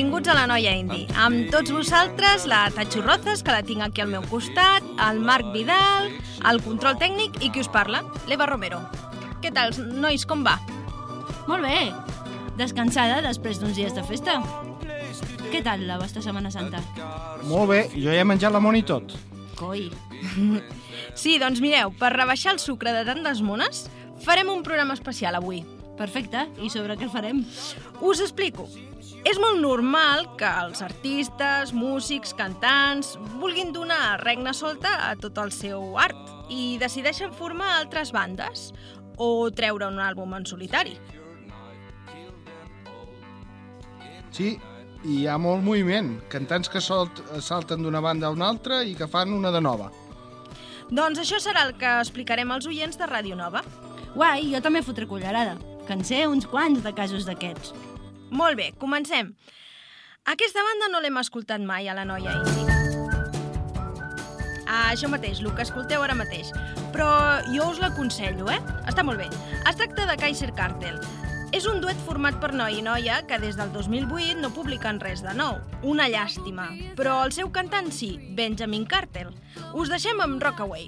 Benvinguts a la Noia Indi. Amb tots vosaltres, la Tacho Rozas, que la tinc aquí al meu costat, el Marc Vidal, el control tècnic i qui us parla, l'Eva Romero. Què tal, nois, com va? Molt bé. Descansada després d'uns dies de festa. Què tal la vostra Setmana Santa? Molt bé, jo ja he menjat la mona i tot. Coi. Sí, doncs mireu, per rebaixar el sucre de tantes mones, farem un programa especial avui. Perfecte. I sobre què farem? Us explico. És molt normal que els artistes, músics, cantants vulguin donar regna solta a tot el seu art i decideixen formar altres bandes o treure un àlbum en solitari. Sí, i hi ha molt moviment. Cantants que solt, salten d'una banda a una altra i que fan una de nova. Doncs això serà el que explicarem als oients de Ràdio Nova. Guai, jo també fotré cullerada, que en sé uns quants de casos d'aquests. Molt bé, comencem. Aquesta banda no l'hem escoltat mai a la noia indi. Ah, això mateix, el que escolteu ara mateix. Però jo us l'aconsello, eh? Està molt bé. Es tracta de Kaiser Cartel. És un duet format per noi i noia que des del 2008 no publiquen res de nou. Una llàstima. Però el seu cantant sí, Benjamin Cartel. Us deixem amb Rockaway.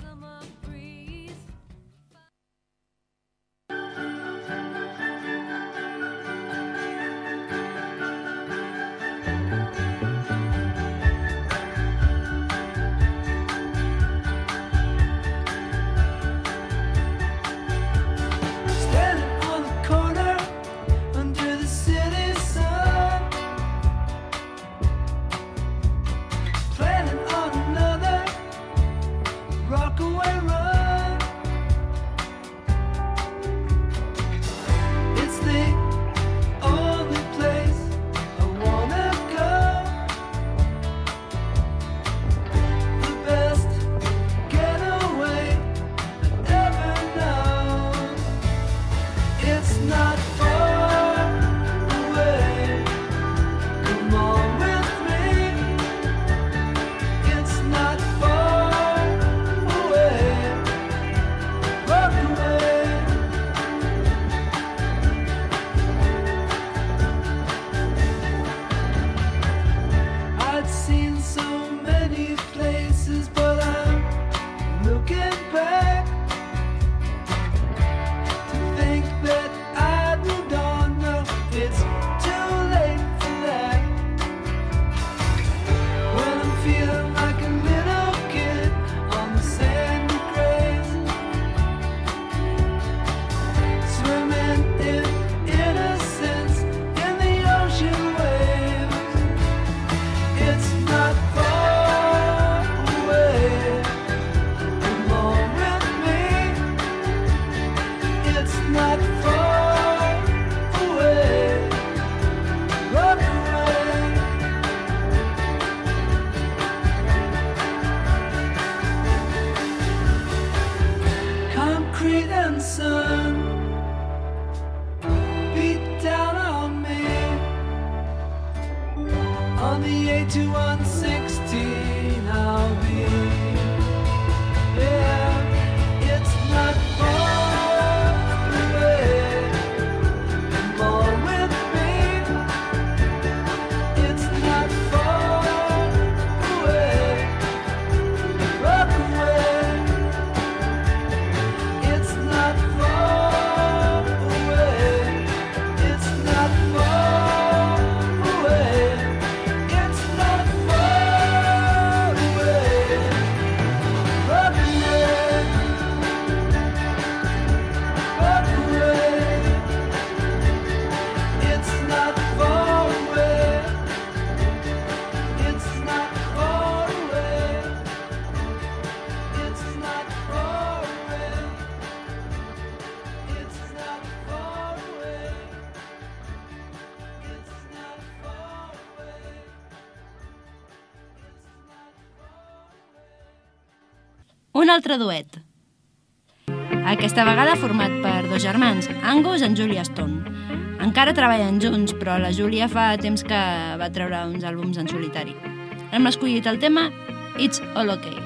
It's altre duet. Aquesta vegada format per dos germans, Angus i Julia Stone. Encara treballen junts, però la Júlia fa temps que va treure uns àlbums en solitari. Hem escollit el tema It's All Okay.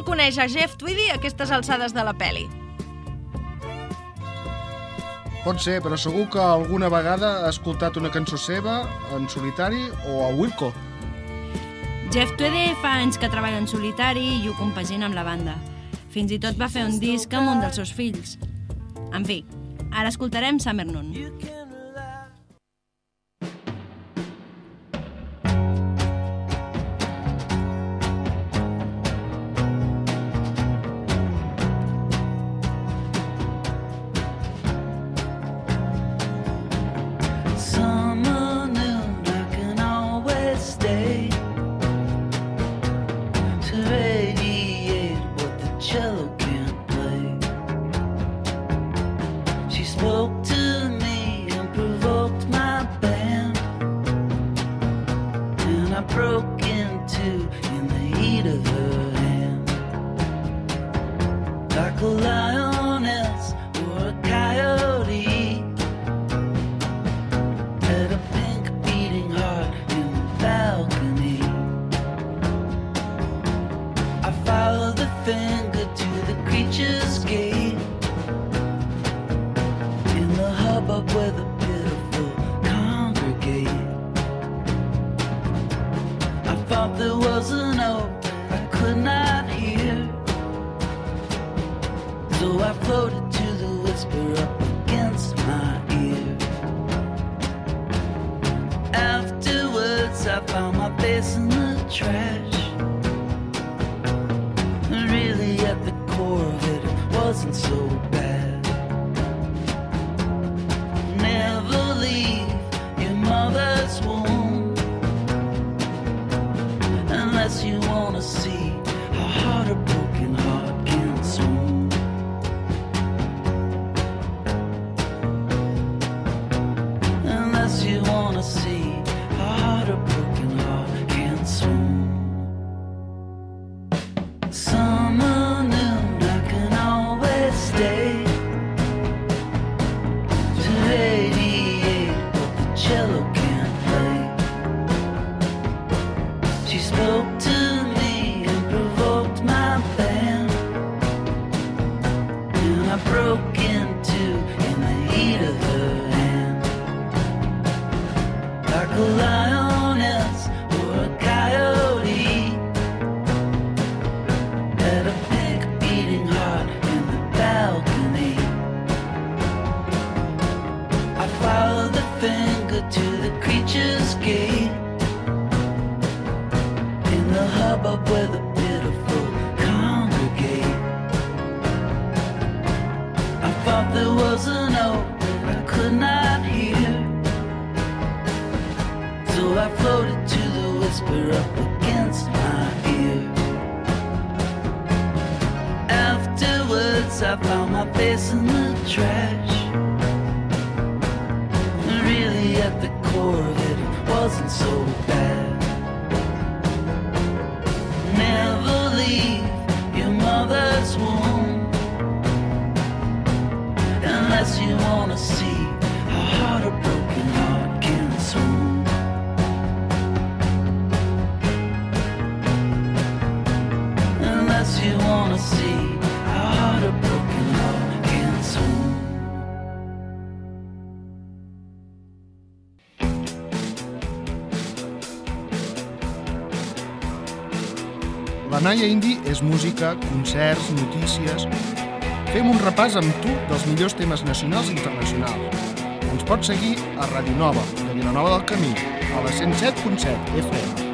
no coneix a Jeff Tweedy a aquestes alçades de la peli? Pot ser, però segur que alguna vegada ha escoltat una cançó seva en solitari o a Wilco. Jeff Tweedy fa anys que treballa en solitari i ho compagina amb la banda. Fins i tot va fer un disc amb un dels seus fills. En fi, ara escoltarem Summer Noon. I thought there was an I could not hear. So I floated to the whisper up against my ear. Afterwards, I found my face in the trash. Really, at the core of it, it wasn't so up against my ear. Afterwards, I found my face in the trash. Indi és música, concerts, notícies... Fem un repàs amb tu dels millors temes nacionals i internacionals. Ens pots seguir a Ràdio Nova, de Vilanova del Camí, a la 107.7 FM.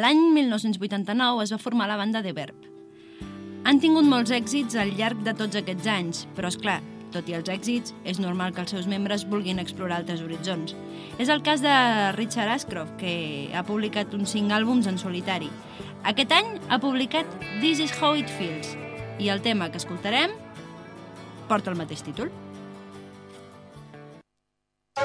L'any 1989 es va formar la banda de Verb. Han tingut molts èxits al llarg de tots aquests anys, però és clar, tot i els èxits, és normal que els seus membres vulguin explorar altres horitzons. És el cas de Richard Ashcroft, que ha publicat uns cinc àlbums en solitari. Aquest any ha publicat This is how it feels, i el tema que escoltarem porta el mateix títol. I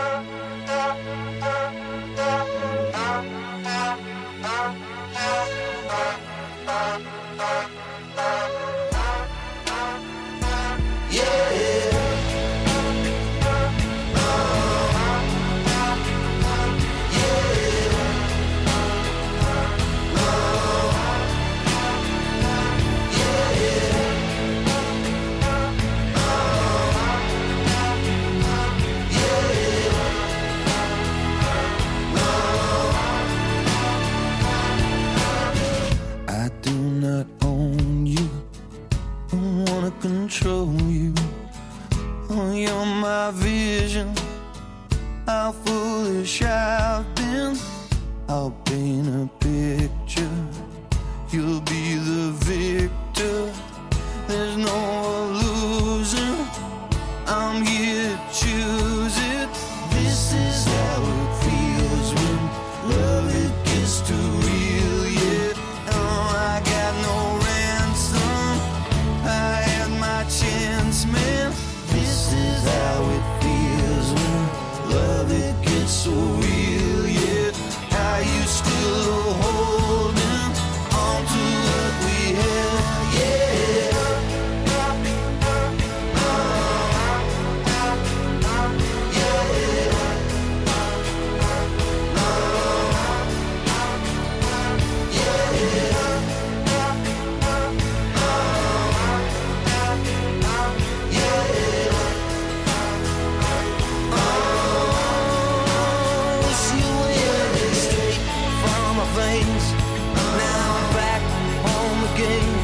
veins. Now I'm back home again.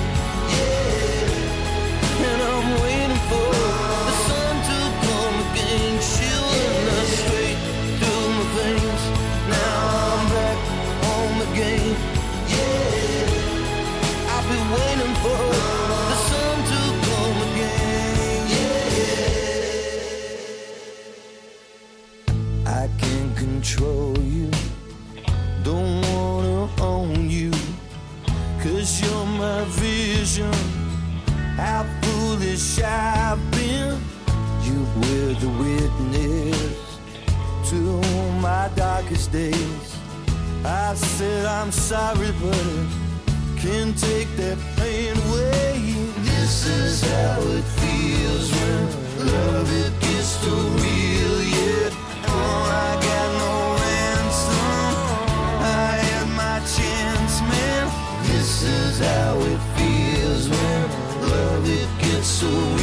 Days. I said I'm sorry, but I can't take that pain away. This is how it feels when love it gets too real. Yeah, oh, I got no ransom. I had my chance, man. This is how it feels when love it gets so real.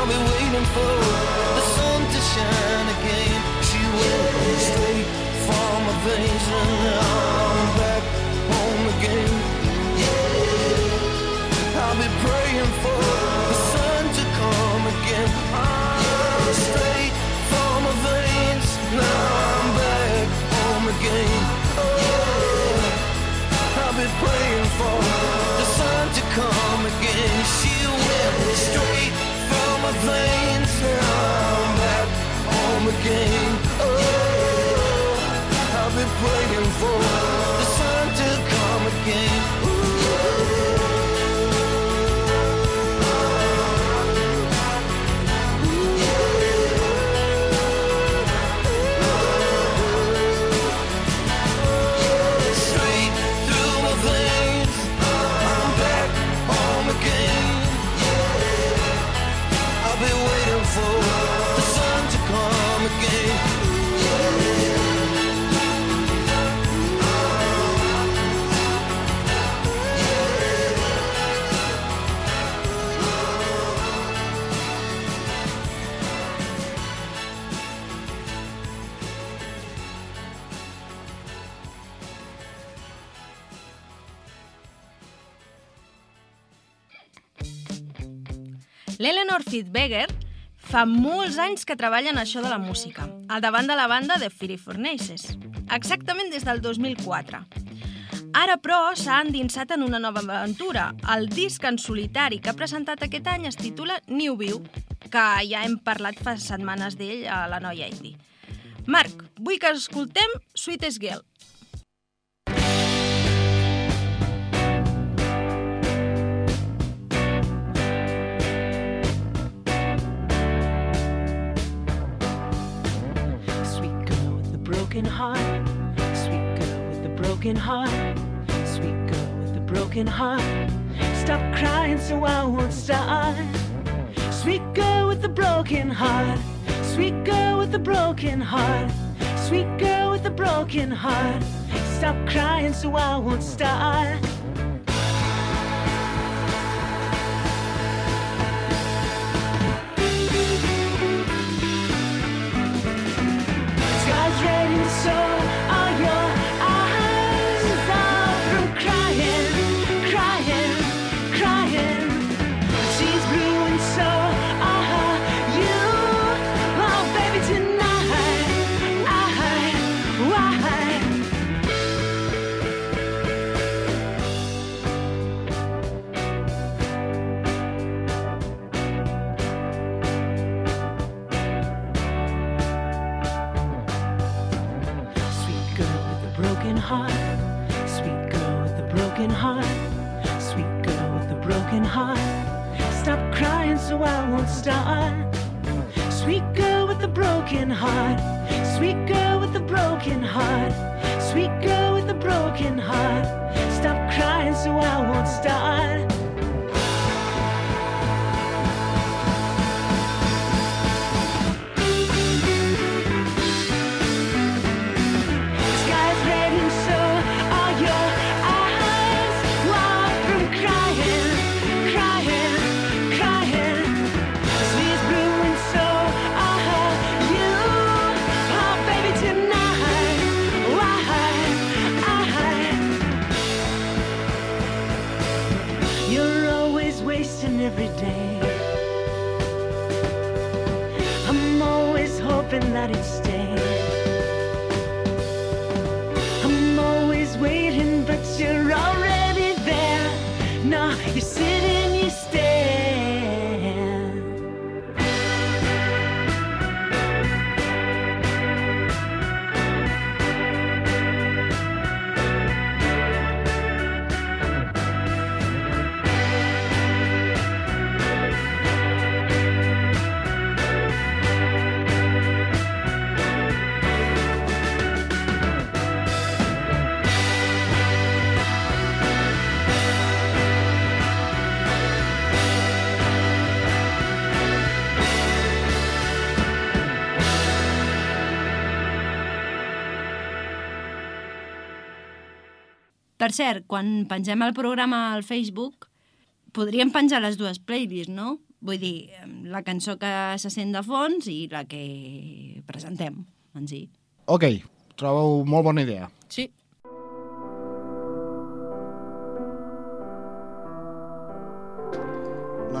I'll be waiting for game. L'Eleanor Fitzbeger fa molts anys que treballa en això de la música, al davant de la banda de Philly Furnaces, exactament des del 2004. Ara, però, s'ha endinsat en una nova aventura. El disc en solitari que ha presentat aquest any es titula New View, que ja hem parlat fa setmanes d'ell a la Noia Indie. Marc, vull que escoltem Sweetest Girl. Broken heart. Sweet girl with a broken heart. Sweet girl with a broken heart. Stop crying so I won't start. Sweet girl with a broken heart. Sweet girl with a broken heart. Sweet girl with a broken heart. Stop crying so I won't start. Per cert, quan pengem el programa al Facebook, podríem penjar les dues playlists, no? Vull dir, la cançó que se sent de fons i la que presentem en si. Ok, trobo molt bona idea. Sí,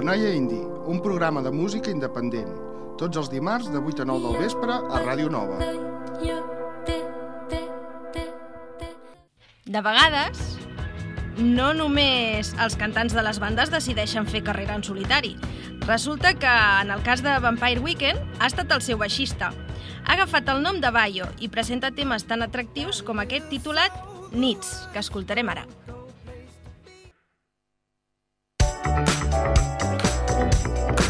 La Noia Indi, un programa de música independent. Tots els dimarts de 8 a 9 del vespre a Ràdio Nova. De vegades, no només els cantants de les bandes decideixen fer carrera en solitari. Resulta que, en el cas de Vampire Weekend, ha estat el seu baixista. Ha agafat el nom de Bayo i presenta temes tan atractius com aquest titulat Nits, que escoltarem ara. Thank you.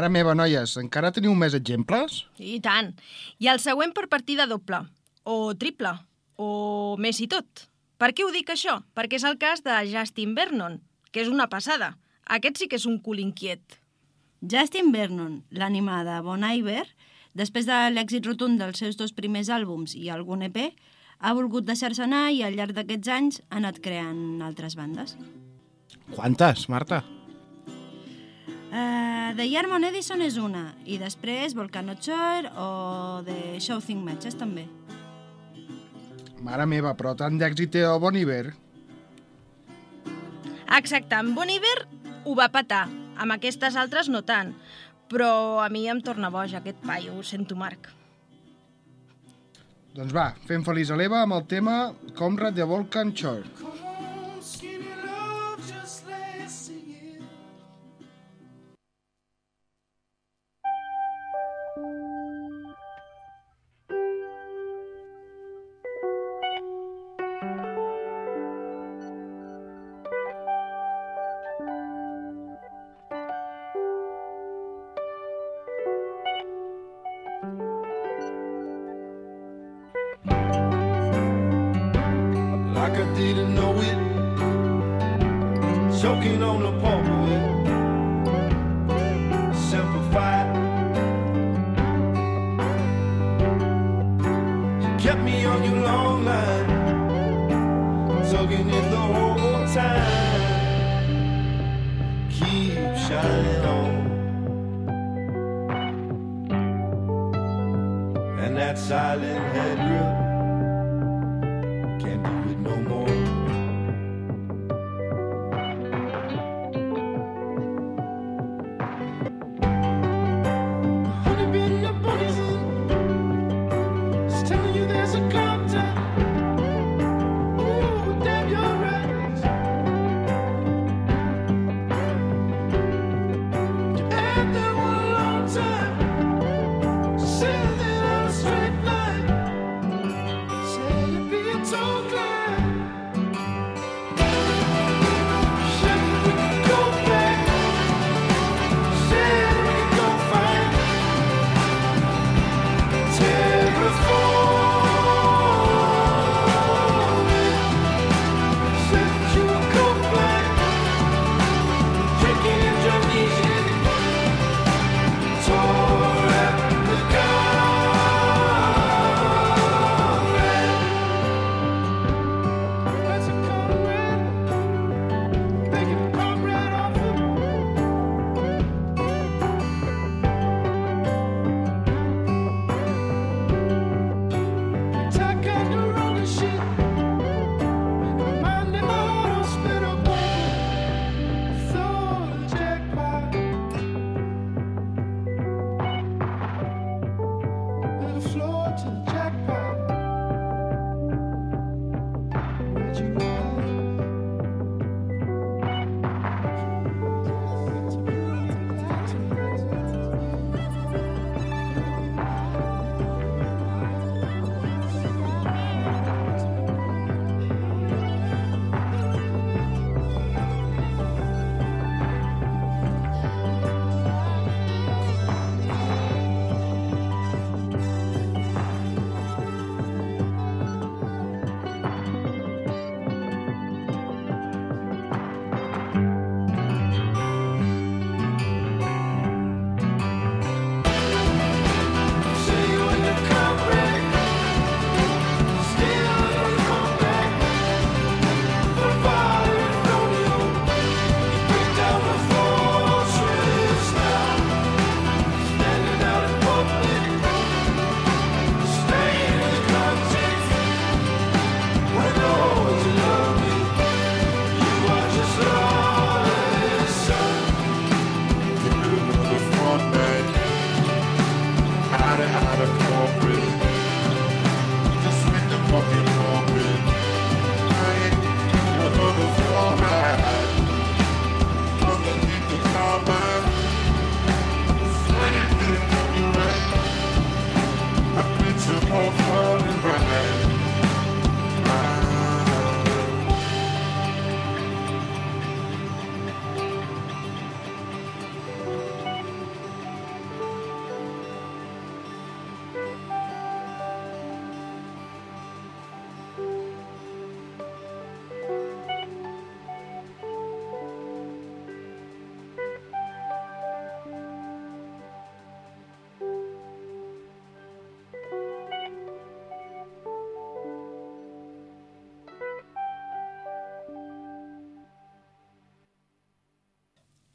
Mare meva, noies, encara teniu més exemples? I tant. I el següent per partida doble, o triple, o més i tot. Per què ho dic això? Perquè és el cas de Justin Vernon, que és una passada. Aquest sí que és un cul inquiet. Justin Vernon, l'ànima de Bon Iver, després de l'èxit rotund dels seus dos primers àlbums i algun EP, ha volgut deixar-se anar i al llarg d'aquests anys ha anat creant altres bandes. Quantes, Marta? Uh, The Yarmon Edison és una, i després Volcano Shore o The Shouting Matches també. Mare meva, però tant d'èxit té el Bon Iver. Exacte, en Bon Iver ho va patar. Amb aquestes altres no tant. Però a mi em torna boig aquest paio, ho sento, Marc. Doncs va, fem feliç a l'Eva amb el tema Comrade de Volcan Shore. Like I didn't know it. Choking on the pulp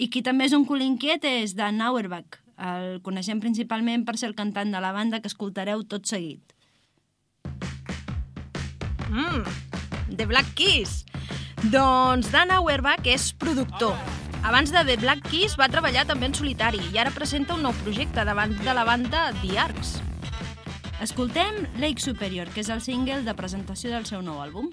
I qui també és un cul inquiet és Dan Auerbach. El coneixem principalment per ser el cantant de la banda que escoltareu tot seguit. Mm, The Black Keys. Doncs Dan Auerbach és productor. Abans de The Black Keys va treballar també en solitari i ara presenta un nou projecte davant de la banda The Arcs. Escoltem Lake Superior, que és el single de presentació del seu nou àlbum.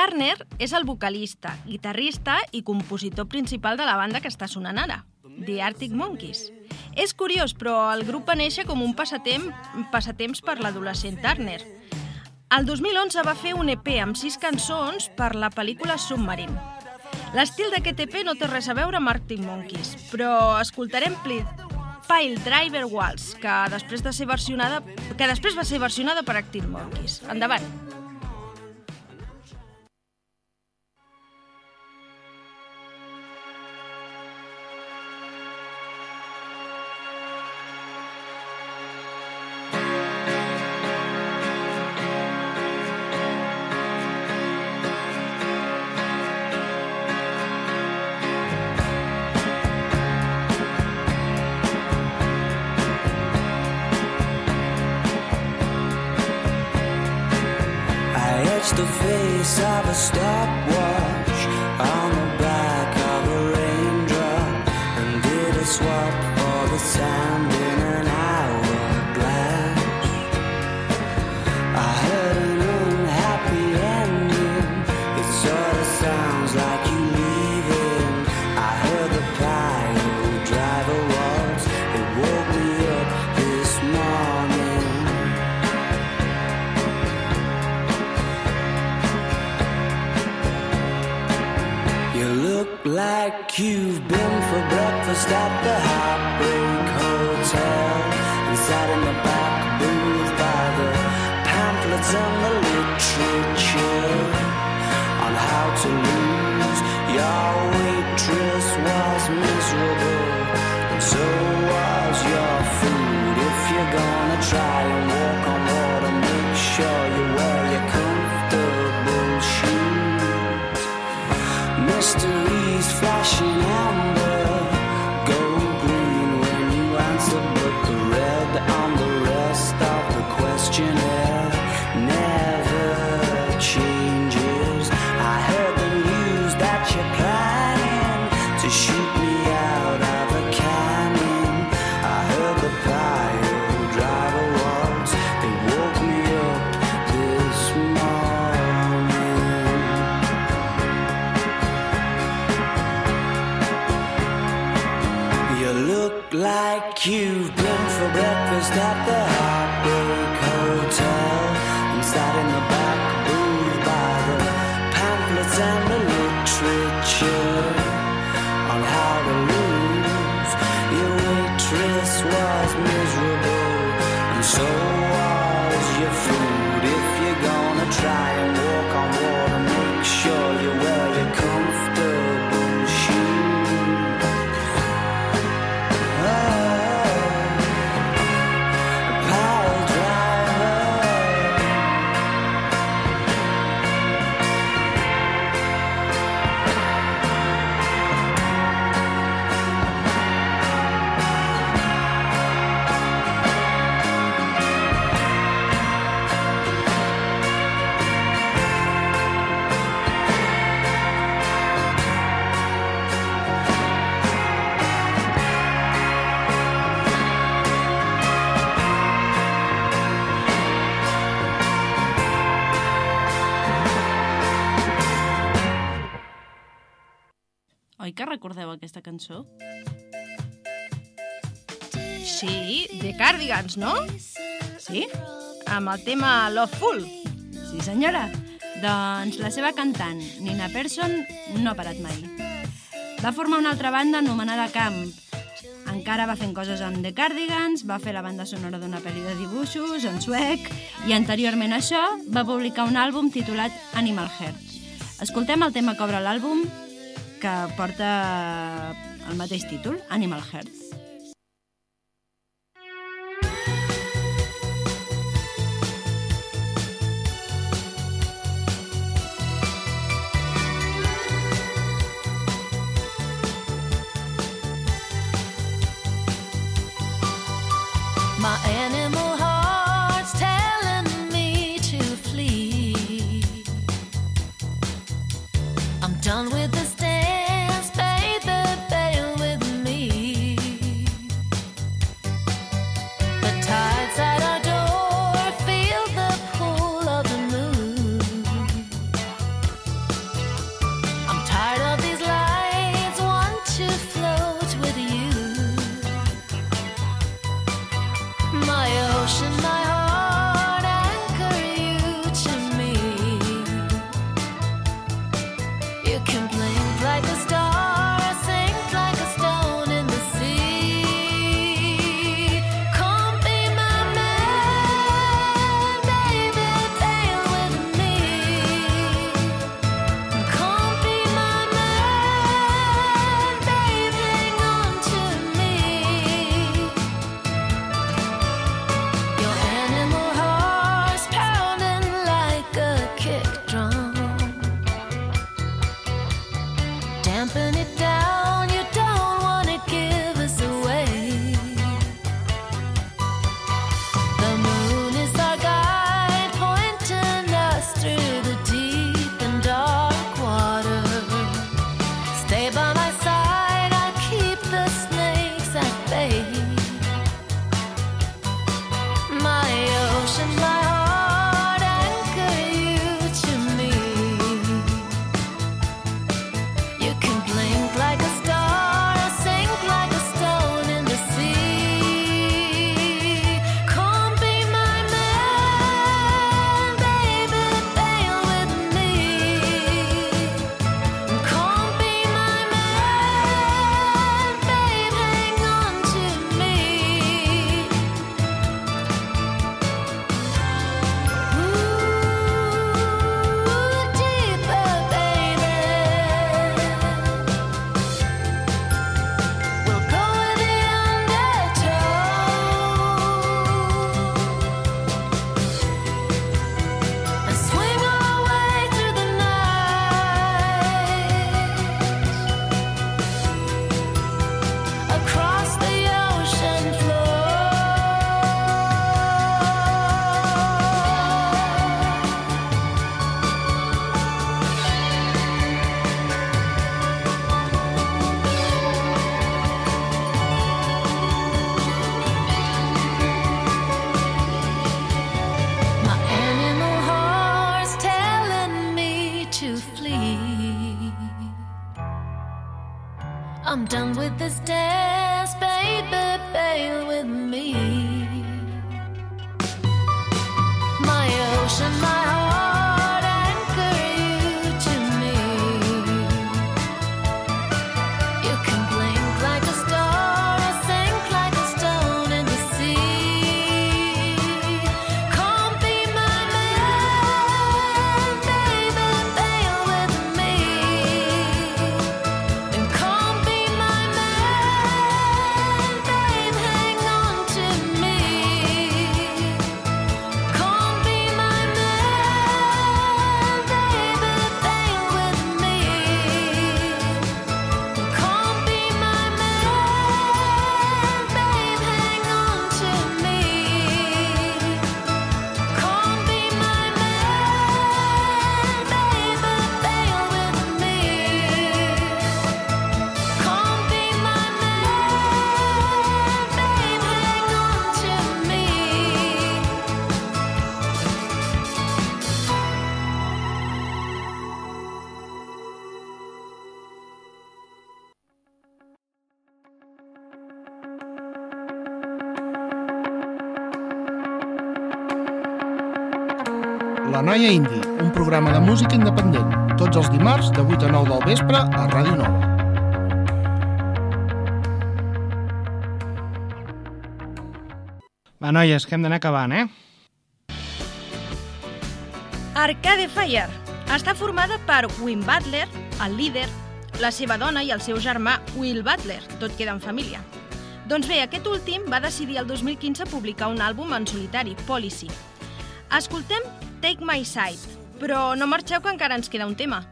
Turner és el vocalista, guitarrista i compositor principal de la banda que està sonant ara, The Arctic Monkeys. És curiós, però el grup va néixer com un passatemp, passatemps per l'adolescent Turner. El 2011 va fer un EP amb sis cançons per la pel·lícula Submarine. L'estil d'aquest EP no té res a veure amb Arctic Monkeys, però escoltarem Pile Driver Waltz, que després de ser versionada, que després va ser versionada per Arctic Monkeys. Endavant. I like you've been for breakfast at the Heartbreak cançó? Sí, The Cardigans, no? Sí? Amb el tema Loveful. Sí, senyora. Doncs la seva cantant, Nina Persson, no ha parat mai. Va formar una altra banda anomenada Camp. Encara va fent coses amb The Cardigans, va fer la banda sonora d'una pel·li de dibuixos en suec i anteriorment a això va publicar un àlbum titulat Animal Heart. Escoltem el tema que obre l'àlbum que porta el mateix títol, Animal Heart. My animal Metanoia Indi, un programa de música independent, tots els dimarts de 8 a 9 del vespre a Ràdio Nova. Va, noies, que hem d'anar acabant, eh? Arcade Fire està formada per Wim Butler, el líder, la seva dona i el seu germà Will Butler, tot queda en família. Doncs bé, aquest últim va decidir el 2015 publicar un àlbum en solitari, Policy. Escoltem Take My Side. Però no marxeu, que encara ens queda un tema.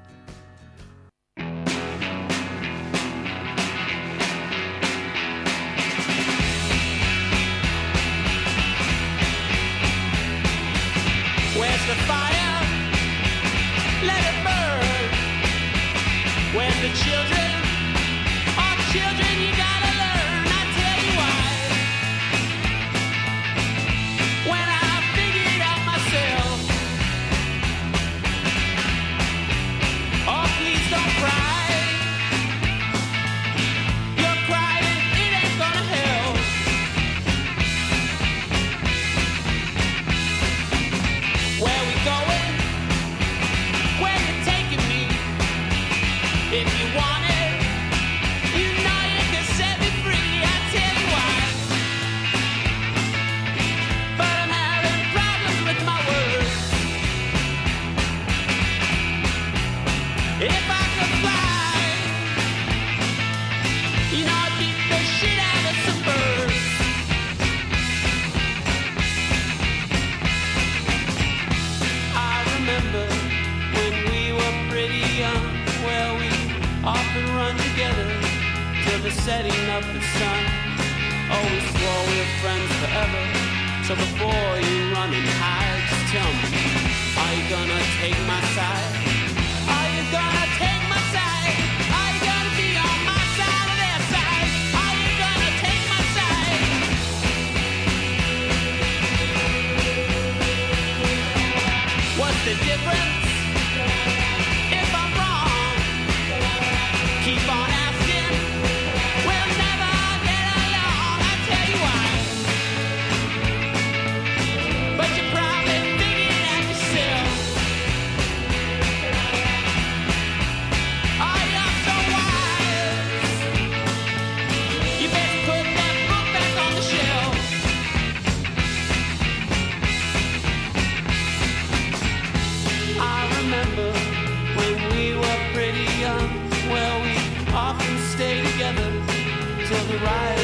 right.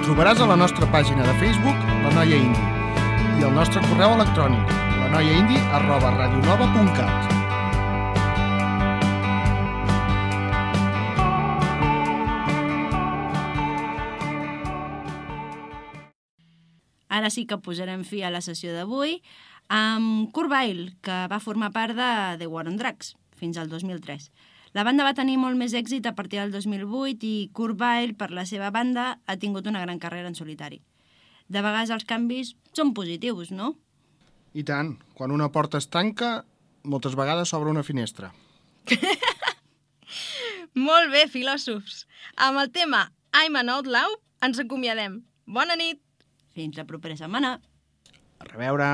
Trobaràs a la nostra pàgina de Facebook, La Noia Indi, i al nostre correu electrònic, lanoiaindi arroba radionova.cat. Ara sí que posarem fi a la sessió d'avui amb Kurt Weill, que va formar part de The War on Drugs fins al 2003. La banda va tenir molt més èxit a partir del 2008 i Kurt Weill, per la seva banda, ha tingut una gran carrera en solitari. De vegades els canvis són positius, no? I tant, quan una porta es tanca, moltes vegades s'obre una finestra. Molt bé, filòsofs. Amb el tema I'm an Outlaw ens acomiadem. Bona nit! Fins la propera setmana. A reveure!